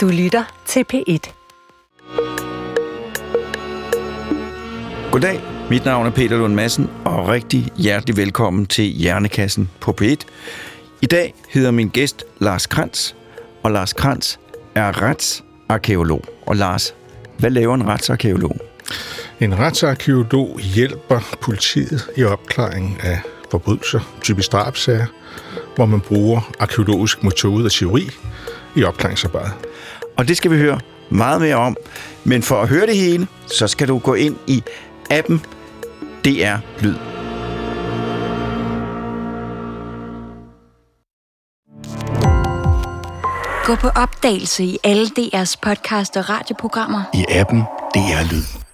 Du lytter til P1. Goddag, mit navn er Peter Lund Madsen, og rigtig hjertelig velkommen til Hjernekassen på P1. I dag hedder min gæst Lars Krantz, og Lars Krantz er retsarkeolog. Og Lars, hvad laver en retsarkeolog? En retsarkeolog hjælper politiet i opklaringen af forbrydelser, typisk drabsager, hvor man bruger arkeologisk metode og teori i opklaringsarbejdet. Og det skal vi høre meget mere om. Men for at høre det hele, så skal du gå ind i appen DR Lyd. Gå på opdagelse i alle DR's podcast og radioprogrammer. I appen DR Lyd.